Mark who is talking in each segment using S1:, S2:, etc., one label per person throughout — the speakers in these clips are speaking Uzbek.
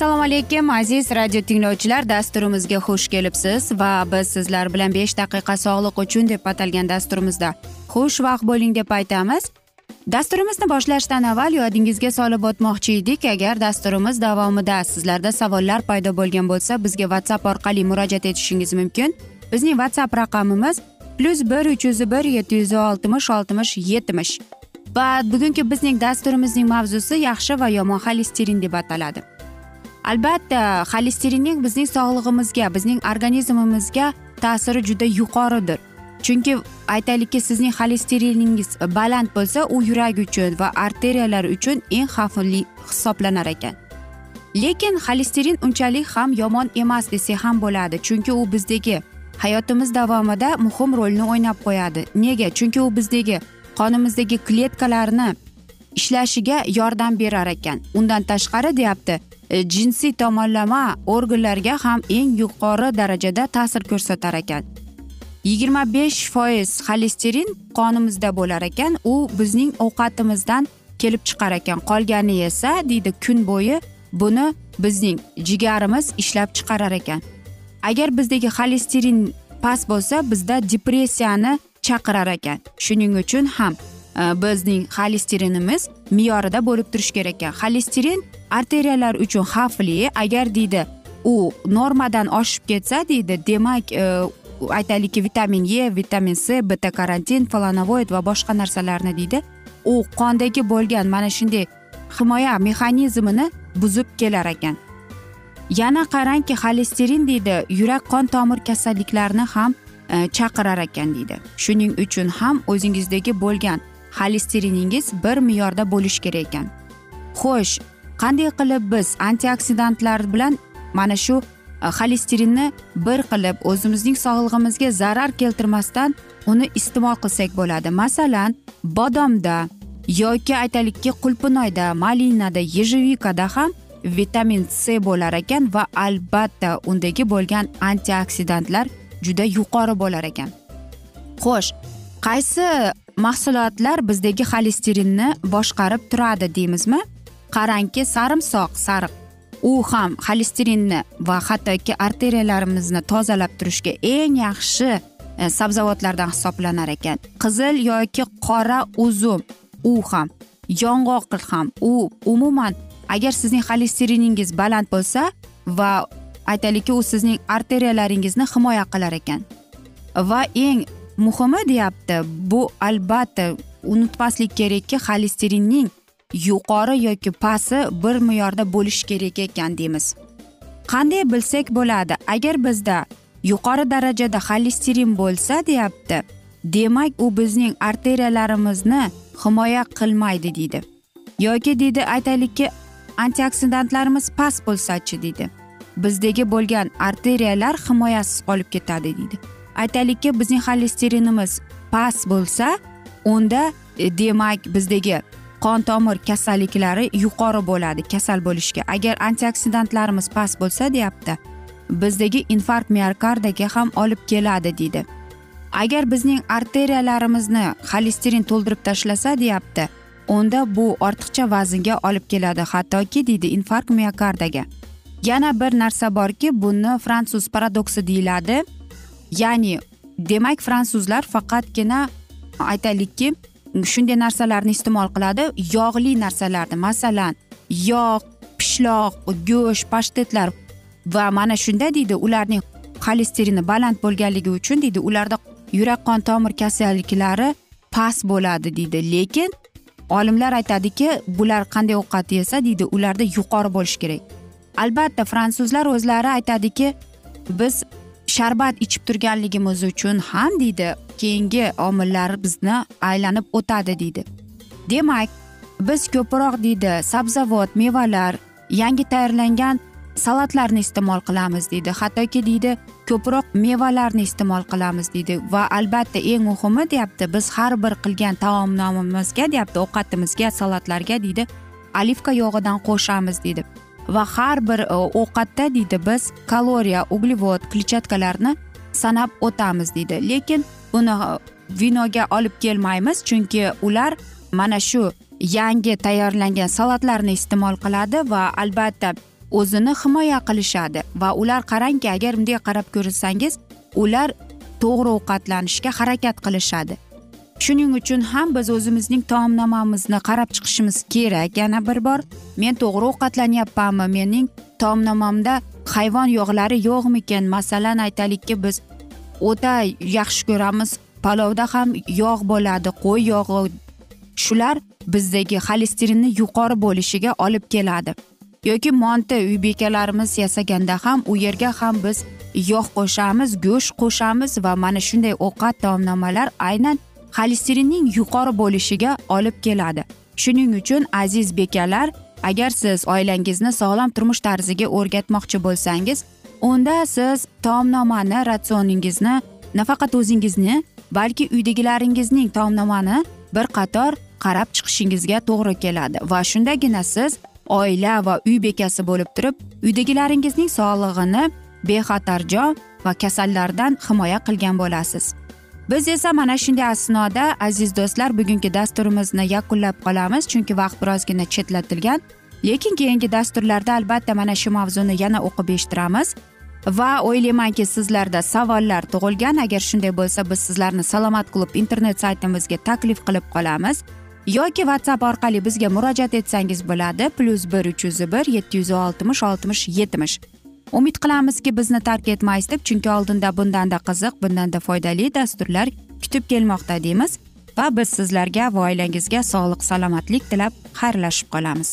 S1: assalomu alaykum aziz radio tinglovchilar. Dasturimizga xush kelibsiz va biz sizlar bilan besh daqiqa sog'liq uchun deb atalgan dasturimizda xushvaqt bo'ling deb aytamiz. Dasturimizni boshlashdan avval yodingizga solib o'tmoqchi edik. Agar dasturimiz davomida sizlarda savollar paydo bo'lgan bo'lsa bizga whatsapp orqali murojaat etishingiz mumkin. Bizning whatsapp raqamimiz plyus bir uch yuz bir yetti yuz oltmish oltmish yetmish va bugungi bizning dasturimizning mavzusi yaxshi va yomon xolesterin deb ataladi. Albatta xolesterinning bizning sog'lig'imizga bizning organizmimizga ta'siri juda yuqoridir. Chunki aytaylikki sizning xolesteriningiz baland bo'lsa u yurak uchun va arteriyalar uchun eng xavfli hisoblanar ekan. Lekin xolesterin unchalik ham yomon emas desak ham bo'ladi. Chunki u bizdagi hayotimiz davomida muhim rolni o'ynab qo'yadi. Nega? Chunki u bizdagi qonimizdagi kletkalarni ishlashiga yordam berar ekan. Undan tashqari deyapti e, jinsiy tomonlama organlarga ham eng yuqori darajada ta'sir ko'rsatar ekan. Yigirma besh foiz xolesterin qonimizda bo'lar ekan. U bizning ovqatimizdan kelib chiqar ekan. Qolgani esa deydi kun bo'yi buni bizning jigarimiz ishlab chiqarar ekan. Agar bizdagi xolesterin past bo'lsa bizda depressiyani chaqirar ekan. Shuning uchun ham e, bizning xolesterinimiz me'yorida bo'lib turishi kerak ekan. Xolesterin arteriyalar uchun xavfli. Agar deydi u normadan oshib ketsa deydi demak e, aytaylikki vitamin e vitamin c beta karantin flanovoid va boshqa narsalarni deydi u qondagi bo'lgan mana shunday himoya mexanizmini buzib kelar ekan. Yana qarangki xolesterin deydi yurak qon tomir kasalliklarini ham e, chaqirar ekan deydi. Shuning uchun ham o'zingizdagi bo'lgan xolesteriningiz bir me'yorda bo'lishi kerak ekan. Xo'sh qanday qilib biz antioksidantlar bilan mana shu e, xolesterinni bir qilib o'zimizning sog'lig'imizga zarar keltirmasdan uni iste'mol qilsak bo'ladi? Masalan bodomda yoki aytaylikki qulpinoyda malinada yejivikada ham vitamin c bo'lar ekan va albatta undagi bo'lgan antioksidantlar juda yuqori bo'lar ekan. Xo'sh qaysi mahsulotlar bizdagi xolesterinni boshqarib turadi deymizmi? Qarangki sarimsoq sariq. U ham xolesterinni va hattoki arteriyalarimizni tozalab turishga eng yaxshi e, sabzavotlardan hisoblanar ekan. Qizil yoki qora uzum u ham. Yong'oq ham u umuman agar sizning xolesteriningiz baland bo'lsa va aytaylikki u sizning arteriyalaringizni himoya qilar ekan. Va eng muhimi deyapti bu albatta unutmaslik kerakki xolesterinning yuqori yoki pasti bir me'yorda bo'lishi kerak ekan deymiz. Qanday bilsak bo'ladi agar bizda yuqori darajada xolesterin bo'lsa deyapti demak u bizning arteriyalarimizni himoya qilmaydi deydi. Yoki deydi aytaylikki antioksidantlarimiz past bo'lsachi deydi bizdagi bo'lgan arteriyalar himoyasiz qolib ketadi deydi aytaylikki bizning xolesterinimiz past bo'lsa unda e, demak bizdagi qon tomir kasalliklari yuqori bo'ladi kasal bo'lishga. Agar antioksidantlarimiz past bo'lsa deyapti. Bizdagi infarkt miokardaga ham olib keladi deydi agar bizning arteriyalarimizni xolesterin to'ldirib tashlasa deyapti. Unda bu ortiqcha vaznga olib keladi hattoki deydi infarkt miokardaga yana bir narsa borki buni fransuz paradoksi deyiladi. Ya'ni demak fransuzlar faqatgina aytaylikki shunday narsalarni iste'mol qiladi. Yog'li narsalarni masalan yog' pishloq go'sht pashtetlar va mana shunda deydi ularning xolesterini baland bo'lganligi uchun deydi ularda yurak qon tomir kasalliklari past bo'ladi deydi. Lekin olimlar aytadiki bular qanday ovqat yesa deydi ularda yuqori bo'lishi kerak. Albatta fransuzlar o'zlari aytadiki biz sharbat ichib turganligimiz uchun ham deydi. Keyingi omillar bizni aylanib o'tadi deydi. Demak biz ko'proq deydi sabzavot mevalar yangi tayyorlangan salatlarni iste'mol qilamiz deydi. Hattoki deydi ko'proq mevalarni iste'mol qilamiz deydi. Va albatta eng muhimi deyapti biz har bir qilgan taomnomamizga deyapti ovqatimizga salatlarga deydi olivka yog'idan qo'shamiz deydi. Va har bir e, ovqatda deydi biz kaloriya uglevod kletchatkalarni sanab o'tamiz deydi. Lekin buni e, vinoga olib kelmaymiz chunki ular mana shu yangi tayyorlangan salatlarni iste'mol qiladi va albatta o'zini himoya qilishadi va ular qarangki agar bunday qarab ko'rsangiz ular to'g'ri ovqatlanishga harakat qilishadi. Shuning uchun ham biz o'zimizning taomnomamizni qarab chiqishimiz kerak. Yana bir bor men to'g'ri ovqatlanyapmanmi? Mening taomnomamda hayvon yog'lari yo'qmikin? Masalan aytaylikki biz o'ta yaxshi ko'ramiz palovda ham yog' bo'ladi qo'y yog'i. Shular bizdagi xolesterinni yuqori bo'lishiga olib keladi. Yoki monta uy bekalarimiz yasaganda ham u yerga ham biz yog' qo'shamiz go'sht qo'shamiz va mana shunday ovqat taomnomalar aynan xolesterinning yuqori bo'lishiga olib keladi. Shuning uchun aziz bekalar agar siz oilangizni sog'lom turmush tarziga o'rgatmoqchi bo'lsangiz unda siz taomnomani ratsioningizni nafaqat o'zingizni balki uydagilaringizning taomnomani bir qator qarab chiqishingizga to'g'ri keladi va shundagina siz oila va uy bekasi bo'lib turib uydagilaringizning sog'lig'ini bexatarjon va kasallardan himoya qilgan bo'lasiz. Biz esa mana shunday asnoda aziz do'stlar bugungi dasturimizni yakunlab qolamiz chunki vaqt birozgina chetlatilgan. Lekin keyingi dasturlarda albatta mana shu mavzuni yana o'qib eshittiramiz. Va o'ylaymanki sizlarda savollar tug'ilgan. Agar shunday bo'lsa biz sizlarni salomat klub internet saytimizga taklif qilib qolamiz. Yoki whatsapp orqali bizga murojaat etsangiz bo'ladi. Plyus bir uch yuz bir yetti yuz oltmish oltmish yetmish. Umid qilamizki bizni tark etmaysiz deb chunki oldinda bundanda qiziq bundanda foydali dasturlar kutib kelmoqda deymiz. Va biz sizlarga va oilangizga sog'lik salomatlik tilab xayrlashib qolamiz.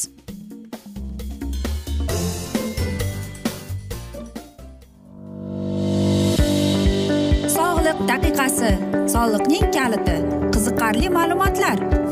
S1: Sog'liq daqiqasi. Soliqning kaliti. Qiziqarli ma'lumotlar.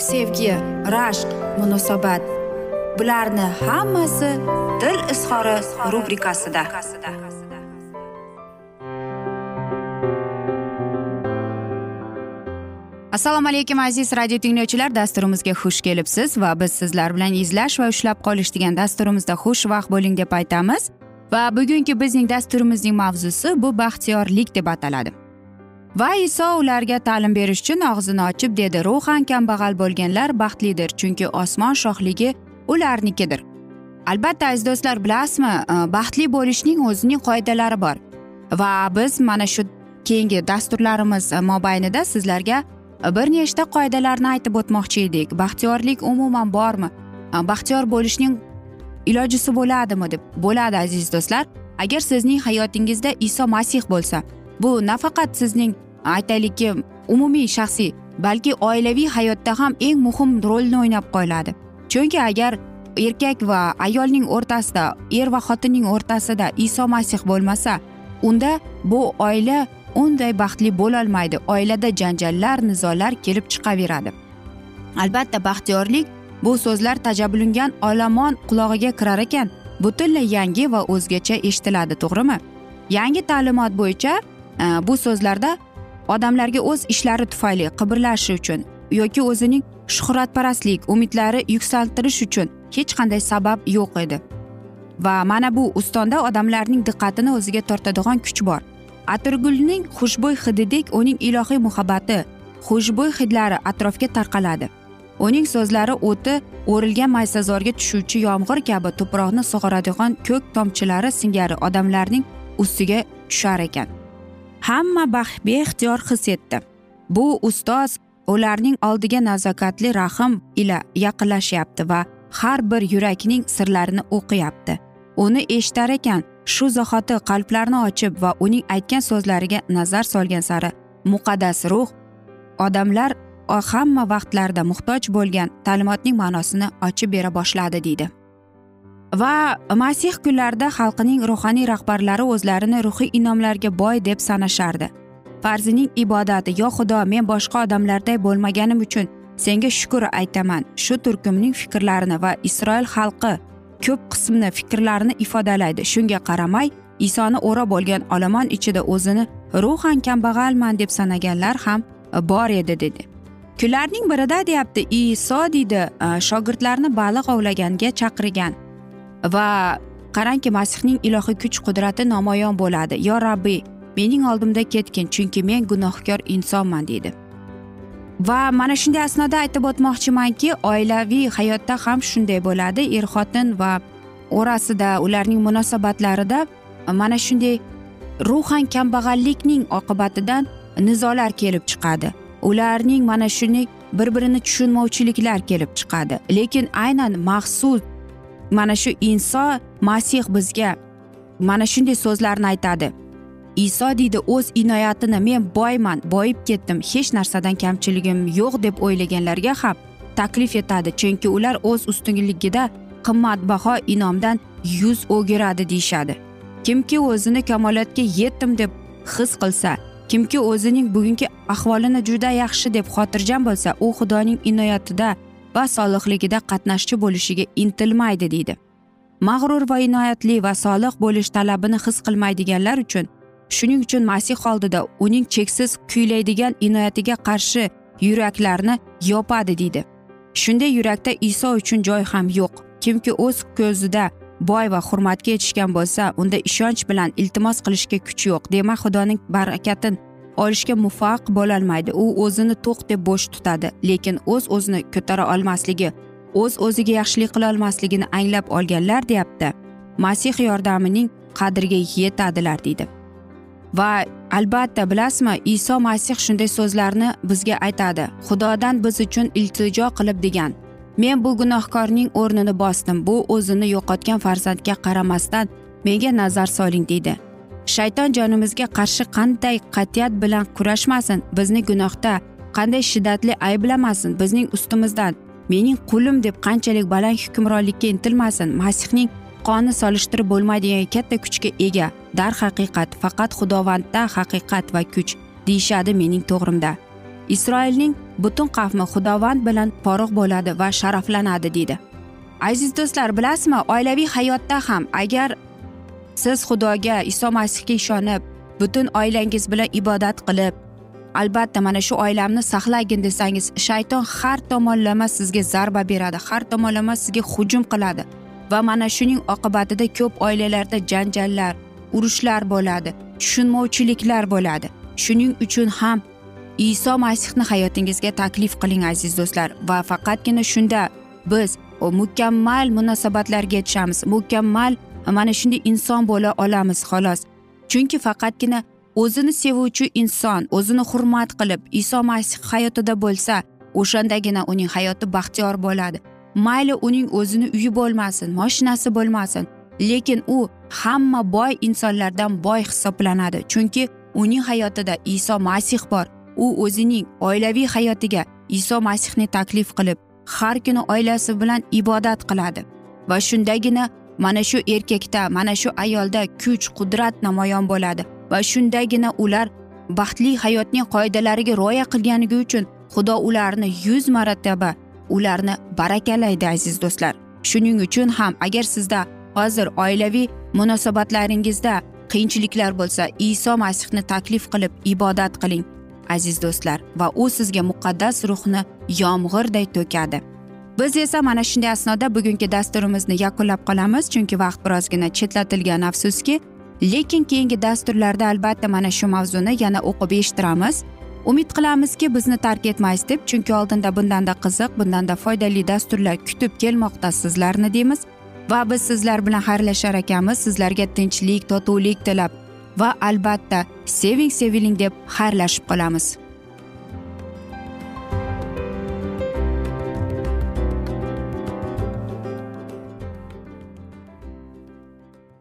S1: sevgi rashq munosabat. Bularni hammasi dil izhori rubrikasida. Assalomu alaykum aziz radio tinglovchilar. Dasturimizga xush kelibsiz va biz sizlar bilan izlash va ushlab qolish degan dasturimizda xushvaqt bo'ling deb aytamiz. Va bugungi bizning dasturimizning mavzusi bu baxtiyorlik deb ataladi. Va iso ularga ta'lim berish uchun og'zini ochib dedi. Ruhan kambag'al bo'lganlar baxtlidir chunki osmon shohligi ularnikidir. Albatta aziz do'stlar bilasizmi e, baxtli bo'lishning o'zining qoidalari bor. Va biz mana shu keyingi dasturlarimiz e, mobaynida sizlarga e, bir nechta qoidalarni aytib o'tmoqchi edik. Baxtiyorlik umuman bormi? Baxtiyor bo'lishning ilojisi bo'ladimi deb bo'ladi aziz do'stlar. Agar sizning hayotingizda iso masih bo'lsa bu nafaqat sizning aytaylikki umumiy shaxsiy balki oilaviy hayotda ham eng muhim rolni o'ynab qo'yiladi. Chunki agar erkak va ayolning o'rtasida er va xotinning o'rtasida iso masih bo'lmasa unda bu oila unday baxtli bo'lolmaydi. Oilada janjallar nizolar kelib chiqaveradi. Albatta baxtiyorlik bu so'zlar tajabbulingan olomon qulog'iga kirar ekan. Butunlay yangi va o'zgacha eshitiladi to'g'rimi? Yangi ta'limot bo'yicha Э, bu so'zlarda odamlarga o'z ishlari tufayli qibrlashi uchun yoki o'zining shuhratparastlik umidlari yuksaltirish uchun hech qanday sabab yo'q edi. Va mana bu ustonda odamlarning diqqatini o'ziga tortadigan kuch bor. Atirgulning xushbo'y hididek uning ilohiy muhabbati xushbo'y hidlari atrofga tarqaladi. Uning so'zlari o'ti o'rilgan maysazorga tushuvchi yomg'ir kabi tuproqni sug'oradigan ko'k tomchilari singari odamlarning ustiga tushar ekan. Hamma beixtiyor his etdi. Bu ustoz ularning oldiga nazokatli rahm ila yaqinlashyapti va har bir yurakning sirlarini o'qiyapti. Uni eshitar ekan shu zahoti qalblarni ochib va uning aytgan so'zlariga nazar solgan sari muqaddas ruh odamlar hamma vaqtlarda muhtoj bo'lgan ta'limotning ma'nosini ochib bera boshladi deydi. Va masih kunlarida xalqining ruhoniy rahbarlari o'zlarini ruhiy inomlarga boy deb sanashardi. Farzining ibodati yo xudo men boshqa odamlarday bo'lmaganim uchun senga shukur aytaman. Shu turkumning fikrlarini va isroil xalqi ko'p qismni fikrlarini ifodalaydi. Shunga qaramay isoni o'rab olgan olomon ichida o'zini ruhan kambag'alman deb sanaganlar ham bor edi dedi. Kunlarning birida deyapti iso deydi shogirdlarni baliq ovlaganga chaqirgan. Va qarangki masihning ilohiy kuch qudrati namoyon bo'ladi. Yo rabbiy mening oldimda ketgin chunki men gunohkor insonman deydi. Va mana shunday asnoda aytib o'tmoqchimanki oilaviy hayotda ham shunday bo'ladi. Er xotin va orasida ularning munosabatlarida mana shunday ruhan kambag'allikning oqibatidan nizolar kelib chiqadi. Ularning mana shunday bir birini tushunmovchiliklar kelib chiqadi. Lekin aynan maxsus mana shu inson masih bizga mana shunday so'zlarni aytadi. Iso deydi o'z inoyatini men boyman boyib ketdim hech narsadan kamchiligim yo'q deb o'ylaganlarga ham taklif etadi. Chunki ular o'z ustunligida qimmatbaho inomdan yuz o'giradi deyishadi. Kimki o'zini kamolotga yetdim deb his qilsa kimki o'zining bugungi ahvolini juda yaxshi deb xotirjam bo'lsa u xudoning inoyatida va solihligida qatnashchi bo'lishiga intilmaydi deydi. Mag'rur va inoyatli va solih bo'lish talabini his qilmaydiganlar uchun shuning uchun masih oldida uning cheksiz kuylaydigan inoyatiga qarshi yuraklarni yopadi deydi. Shunday yurakda iso uchun joy ham yo'q. Kimki o'z ko'zida boy va hurmatga yetishgan bo'lsa unda ishonch bilan iltimos qilishga kuch yo'q demak xudoning barakatin olishga muvaffaq bo'lolmaydi. U o'zini to'q deb bo'sh tutadi lekin o'z o'zini ko'tara olmasligi o'z o'ziga yaxshilik qila olmasligini anglab olganlar deyapti. Masih yordamining qadriga yetadilar deydi. Va albatta bilasizmi iso masih shunday so'zlarni bizga aytadi. Xudodan biz uchun iltijo qilib degan. Men bu gunohkorning o'rnini bosdim. Bu o'zini yo'qotgan farzandga qaramasdan menga nazar soling deydi. Shayton jonimizga qarshi qanday qat'iyat bilan kurashmasin bizni gunohda qanday shiddatli ayblamasin bizning ustimizdan. Mening qulim deb qanchalik baland hukmronlikka intilmasin masihning qoni solishtirib bo'lmaydigan katta kuchga ega. Darhaqiqat faqat xudovandda haqiqat va kuch deyishadi mening to'g'rimda. Isroilning butun qavmi xudovand bilan porug' bo'ladi va sharaflanadi deydi. Aziz do'stlar bilasizmi oilaviy hayotda ham agar siz xudoga iso masihga ishonib butun oilangiz bilan ibodat qilib albatta mana shu oilamni saqlagin desangiz shayton har tomonlama sizga zarba beradi har tomonlama sizga hujum qiladi va mana shuning oqibatida ko'p oilalarda janjallar urushlar bo'ladi tushunmovchiliklar bo'ladi. Shuning uchun ham iso masihni hayotingizga taklif qiling aziz do'stlar. Va faqatgina shunda biz mukammal munosabatlarga yetishamiz mukammal mana shunday inson bo'la olamiz xolos. Chunki faqatgina o'zini sevuvchi inson o'zini hurmat qilib iso masih hayotida bo'lsa o'shandagina uning hayoti baxtiyor bo'ladi. Mayli uning o'zini uyi bo'lmasin moshinasi bo'lmasin lekin u hamma boy insonlardan boy hisoblanadi. Chunki uning hayotida iso masih bor. U o'zining oilaviy hayotiga iso masihni taklif qilib har kuni oilasi bilan ibodat qiladi va shundagina mana shu erkakda mana shu ayolda kuch qudrat namoyon bo'ladi. Va shundagina ular baxtli hayotning qoidalariga rioya qilganligi uchun xudo ularni yuz marotaba ularni barakalaydi aziz do'stlar. Shuning uchun ham agar sizda hozir oilaviy munosabatlaringizda qiyinchiliklar bo'lsa iso masihni taklif qilib ibodat qiling aziz do'stlar. Va u sizga muqaddas ruhni yomg'irday to'kadi. Biz esa mana shunday asnoda bugungi dasturimizni yakunlab qolamiz chunki vaqt birozgina chetlatilgan afsuski. Lekin keyingi dasturlarda albatta mana shu mavzuni yana o'qib eshittiramiz. Umid qilamizki bizni tark etmaysiz deb chunki oldinda bundanda qiziq bundanda foydali dasturlar kutib kelmoqda sizlarni deymiz. Va biz sizlar bilan xayrlashar ekanmiz sizlarga tinchlik totuvlik tilab va albatta seving seviling deb xayrlashib qolamiz.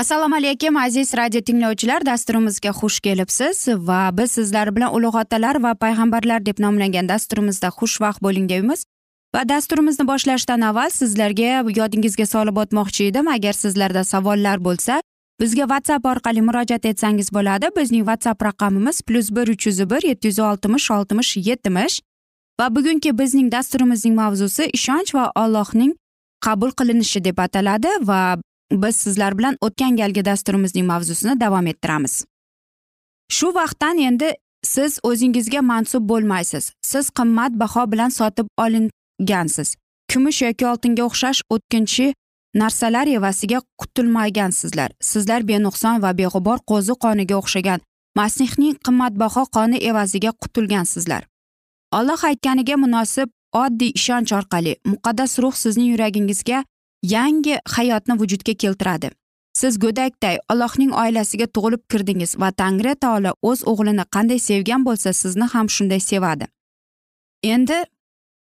S1: Assalomu alaykum aziz radio tinglovchilar. Dasturimizga xush kelibsiz va biz sizlar bilan ulug' otalar va payg'ambarlar deb nomlangan dasturimizda xushvaqt bo'ling deymiz. Va dasturimizni boshlashdan avval sizlarga yodingizga solib o'tmoqchi edim. Agar sizlarda savollar bo'lsa bizga whatsapp orqali murojaat etsangiz bo'ladi. Bizning whatsapp raqamimiz plyus bir uch yuz bir yetti yuz oltmish oltmish yetmish. Va bugungi bizning dasturimizning mavzusi ishonch va ollohning qabul qilinishi deb ataladi. Va biz sizlar bilan o'tgan galgi dasturimizning mavzusini davom ettiramiz. Shu vaqtdan endi siz o'zingizga mansub bo'lmaysiz. Siz qimmatbaho bilan sotib olingansiz. Kumush yoki oltinga o'xshash o'tkinchi narsalar evasiga qutilmagansizlar sizlar benuqson va beg'ubor qo'zi qoniga o'xshagan masihning qimmatbaho qoni evaziga qutulgansizlar olloh aytganiga munosib oddiy ishonch orqali muqaddas ruh sizning yuragingizga yangi hayotni vujudga keltiradi. Siz go'dakday allohning oilasiga tug'ilib kirdingiz va tangri taolo o'z o'g'lini qanday sevgan bo'lsa sizni ham shunday sevadi. Endi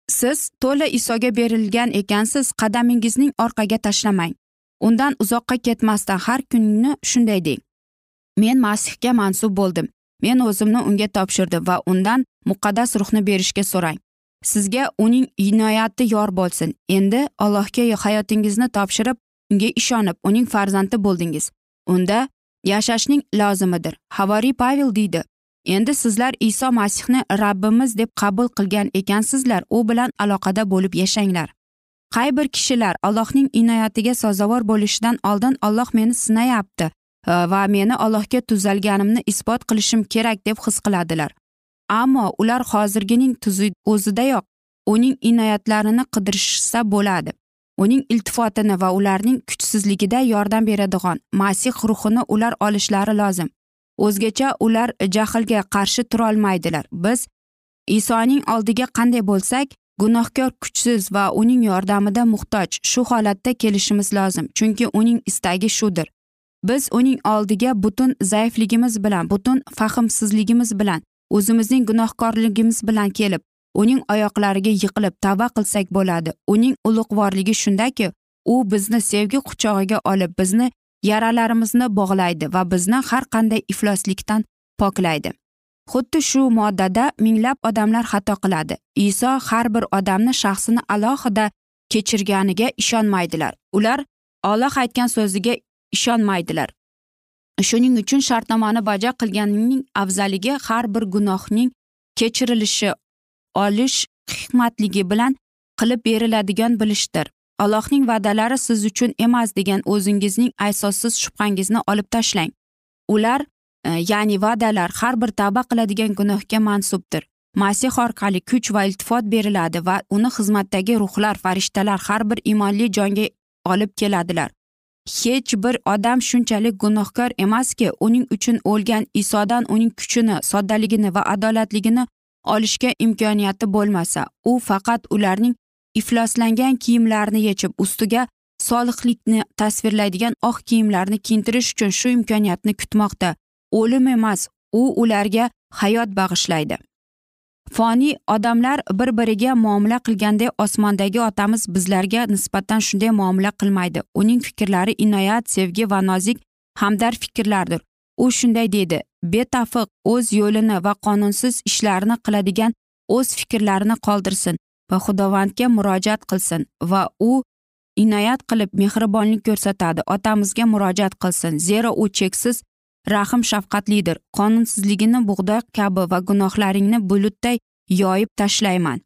S1: siz to'la isoga berilgan ekansiz qadamingizning orqaga tashlamang. Undan uzoqqa ketmasdan har kunni shunday deng. Men masihga mansub bo'ldim. Men o'zimni unga topshirdim va undan muqaddas ruhni berishga so'rang. Sizga uning inoyati yor bo'lsin. Endi allohga hayotingizni topshirib unga ishonib uning farzandi bo'ldingiz. Unda yashashning lozimidir havoriy pavel deydi endi sizlar iso masihni rabbimiz deb qabul qilgan ekansizlar u bilan aloqada bo'lib yashanglar. Qay bir kishilar allohning inoyatiga sazovor bo'lishidan oldin olloh meni sinayapti va meni allohga tuzalganimni isbot qilishim kerak deb his qiladilar. Ammo ular hozirgining tuzi o'zidayoq. Uning inoyatlarini qidirishsa bo'ladi. Uning iltifotini va ularning kuchsizligida yordam beradigan masih ruhini ular olishlari lozim. O'zgacha ular jahlga qarshi turolmaydilar. Biz isoning oldiga qanday bo'lsak gunohkor kuchsiz va uning yordamida muhtoj shu holatda kelishimiz lozim. Chunki uning istagi shudir. Biz uning oldiga butun zaifligimiz bilan butun fahmsizligimiz bilan o'zimizning gunohkorligimiz bilan kelib uning oyoqlariga yiqilib tavba qilsak bo'ladi. Uning ulug'vorligi shundaki u bizni sevgi quchog'iga olib bizni yaralarimizni bog'laydi va bizni har qanday ifloslikdan poklaydi. Xuddi shu moddada minglab odamlar xato qiladi. Iso har bir odamni shaxsini alohida kechirganiga ishonmaydilar. Ular olloh aytgan so'ziga ishonmaydilar. Shuning uchun shartnomani bajo qilganning afzalligi har bir gunohning kechirilishi olish hikmatligi bilan qilib beriladigan bilishdir. Allohning va'dalari siz uchun emas degan o'zingizning asossiz shubhangizni olib tashlang. Ular e, ya'ni va'dalar har bir tavba qiladigan gunohga mansubdir. Masih orqali kuch va iltifot beriladi va uni xizmatdagi ruhlar farishtalar har bir iymonli jonga olib keladilar. Hech bir odam shunchalik gunohkor emaski uning uchun o'lgan isodan uning kuchini soddaligini va adolatligini olishga imkoniyati bo'lmasa u faqat ularning ifloslangan kiyimlarini yechib ustiga solihlikni tasvirlaydigan oq kiyimlarni kiyintirish uchun shu imkoniyatni kutmoqda. O'lim emas u ularga hayot bag'ishlaydi. Foniy odamlar bir biriga muomala qilganday osmondagi otamiz bizlarga nisbatan shunday muomala qilmaydi. Uning fikrlari inoyat sevgi va nozik hamdard fikrlardir. U shunday deydi betafiq o'z yo'lini va qonunsiz ishlarini qiladigan o'z fikrlarini qoldirsin va xudovandga murojaat qilsin va u inoyat qilib mehribonlik ko'rsatadi. Otamizga murojaat qilsin. Zero u cheksiz rahm shafqatlidir. Qonunsizligini bug'doy kabi va gunohlaringni bulutday yoyib tashlayman.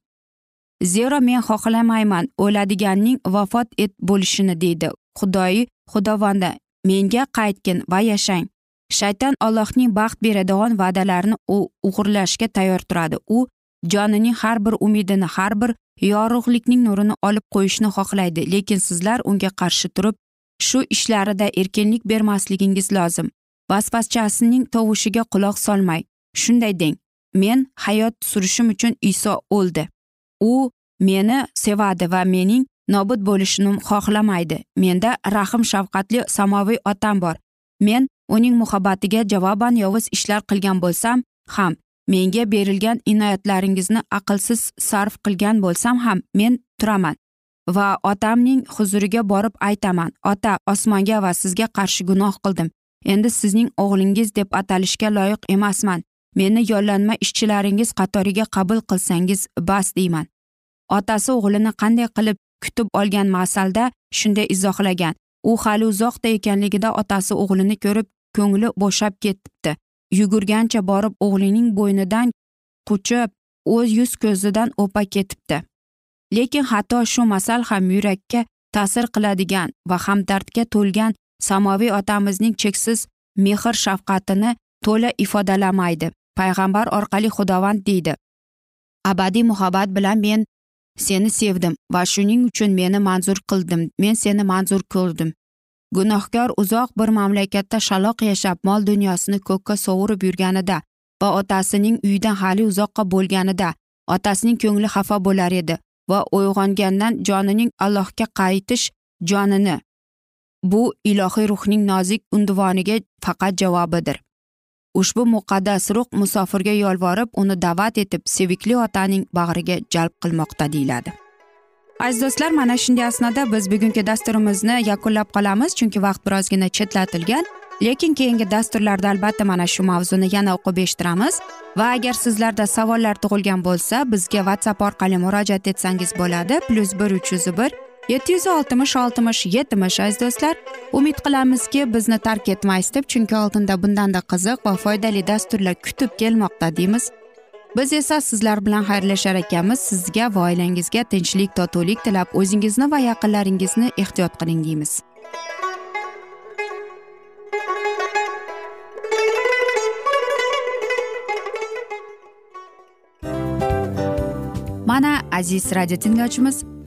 S1: Zero men xohlamayman. O'ladiganning vafot et bo'lishini deydi. Xudoyi xudovanda menga qaytgin va yashang. Shayton allohning baxt beradigan va'dalarini u o'g'irlashga tayyor turadi. U jonining har bir umidini har bir yorug'likning nurini olib qo'yishni xohlaydi. Lekin sizlar unga qarshi turib shu ishlarida erkinlik bermasligingiz lozim. Vasvaschasining tovushiga quloq solmay shunday deng men hayot surishim uchun iso o'ldi u meni sevadi va mening nobud bo'lishimni xohlamaydi menda rahm shafqatli samoviy otam bor men uning muhabbatiga javoban yovuz ishlar qilgan bo'lsam ham menga berilgan inoyatlaringizni aqlsiz sarf qilgan bo'lsam ham men turaman va otamning huzuriga borib aytaman ota osmonga va sizga qarshi gunoh qildim endi sizning o'g'lingiz deb atalishga loyiq emasman. Meni yollanma ishchilaringiz qatoriga qabul qilsangiz bas deyman. Otasi o'g'lini qanday qilib kutib olgan masalda shunday izohlagan. U hali uzoqda ekanligida otasi o'g'lini ko'rib ko'ngli bo'shab ketibdi. Yugurgancha borib o'g'lining bo'ynidan quchib o'z yuz ko'zidan o'pa ketibdi. Lekin hatto shu masal ham yurakka ta'sir qiladigan va hamdardga to'lgan samoviy otamizning cheksiz mehr shafqatini to'la ifodalamaydi. Payg'ambar orqali xudovand deydi. Abadiy muhabbat bilan men seni sevdim va shuning uchun meni manzur qildim. Men seni manzur ko'rdim. Gunohkor uzoq bir mamlakatda shaloq yashab mol dunyosini ko'kka sovurib yurganida va otasining uyidan hali uzoqqa bo'lganida otasining ko'ngli xafa bo'lar edi va uyg'ongandan jonining allohga qaytish jonini bu ilohiy ruhning nozik unduvoniga faqat javobidir. Ushbu muqaddas ruh musofirga yolvorib uni da'vat etib sevikli otaning bag'riga jalb qilmoqda deyiladi. Aziz do'stlar mana shunday asnoda biz bugungi dasturimizni yakunlab qolamiz chunki vaqt birozgina chetlatilgan. Lekin keyingi dasturlarda albatta mana shu mavzuni yana o'qib eshittiramiz. Va agar sizlarda savollar tug'ilgan bo'lsa bizga whatsapp orqali murojaat etsangiz bo'ladi. Plyus bir uch yuz bir yetti yuz oltmish oltmish yetmish aziz do'stlar umid qilamizki bizni tark etmaysiz deb chunki oldinda bundanda qiziq va foydali dasturlar kutib kelmoqda deymiz. Biz esa sizlar bilan xayrlashar ekanmiz. Sizga va oilangizga tinchlik totuvlik tilab o'zingizni va yaqinlaringizni ehtiyot qiling deymiz. Mana aziz radio tinglovchimiz